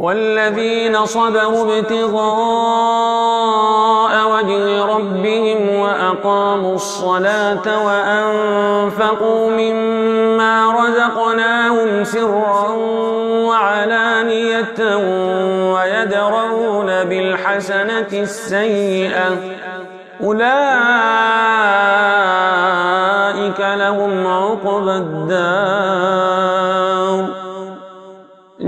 والذين صبروا ابتغاء وجه ربهم وأقاموا الصلاة وأنفقوا مما رزقناهم سرا وعلانية ويدرون بالحسنة السيئة. أولئك لهم عقبى الدار.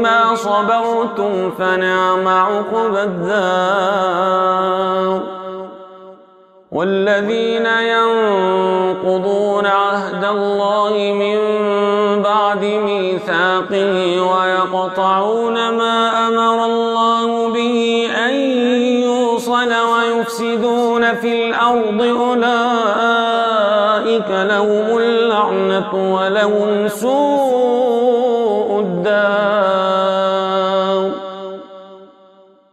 بما صبرتم فنعم عقبى الدار. والذين ينقضون عهد الله من بعد ميثاقه ويقطعون ما أمر الله به أن يوصل ويفسدون في الأرض أولئك لهم اللعنة ولهم سوء الدار.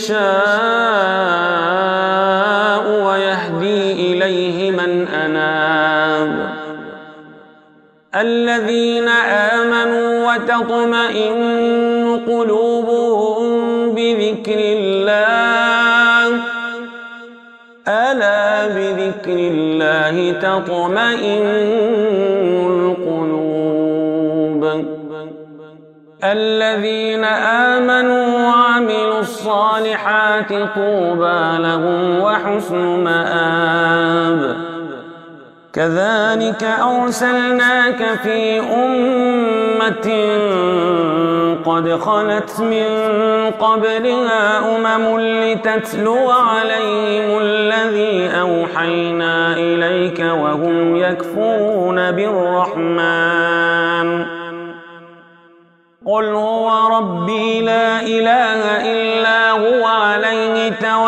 يشاء ويهدي إليه من أناب. الذين آمنوا وتطمئن قلوبهم بذكر الله. ألا بذكر الله تطمئن القلوب. الذين آمنوا وعملوا الصالحات طوبى لهم وحسن مآب كذلك أرسلناك في أمة قد خلت من قبلها أمم لتتلو عليهم الذي أوحينا إليك وهم يكفرون بالرحمن قل هو ربي لا إله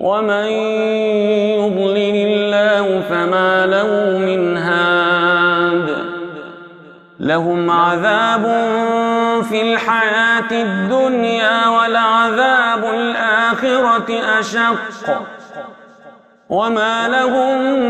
ومن يضلل الله فما له من هاد لهم عذاب في الحياة الدنيا ولعذاب الآخرة أشق وما لهم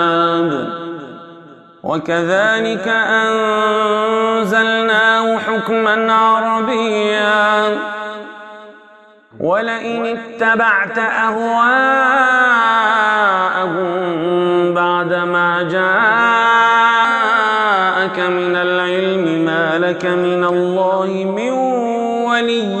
وكذلك أنزلناه حكما عربيا. ولئن اتبعت أهواءهم بعدما جاءك من العلم ما لك من الله من ولي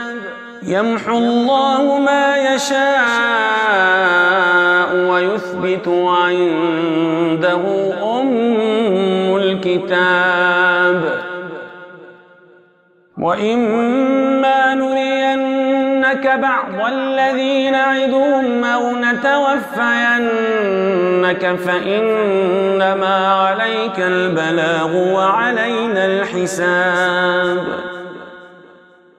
يمحو الله ما يشاء ويثبت عنده أم الكتاب. وإما نرينك بعض الذين نعدهم أو نتوفينك فإنما عليك البلاغ وعلينا الحساب.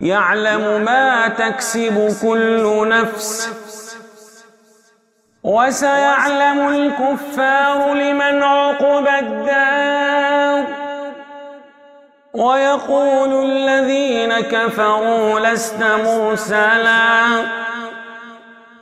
يعلم ما تكسب كل نفس وسيعلم الكفار لمن عقب الدار ويقول الذين كفروا لست مرسلا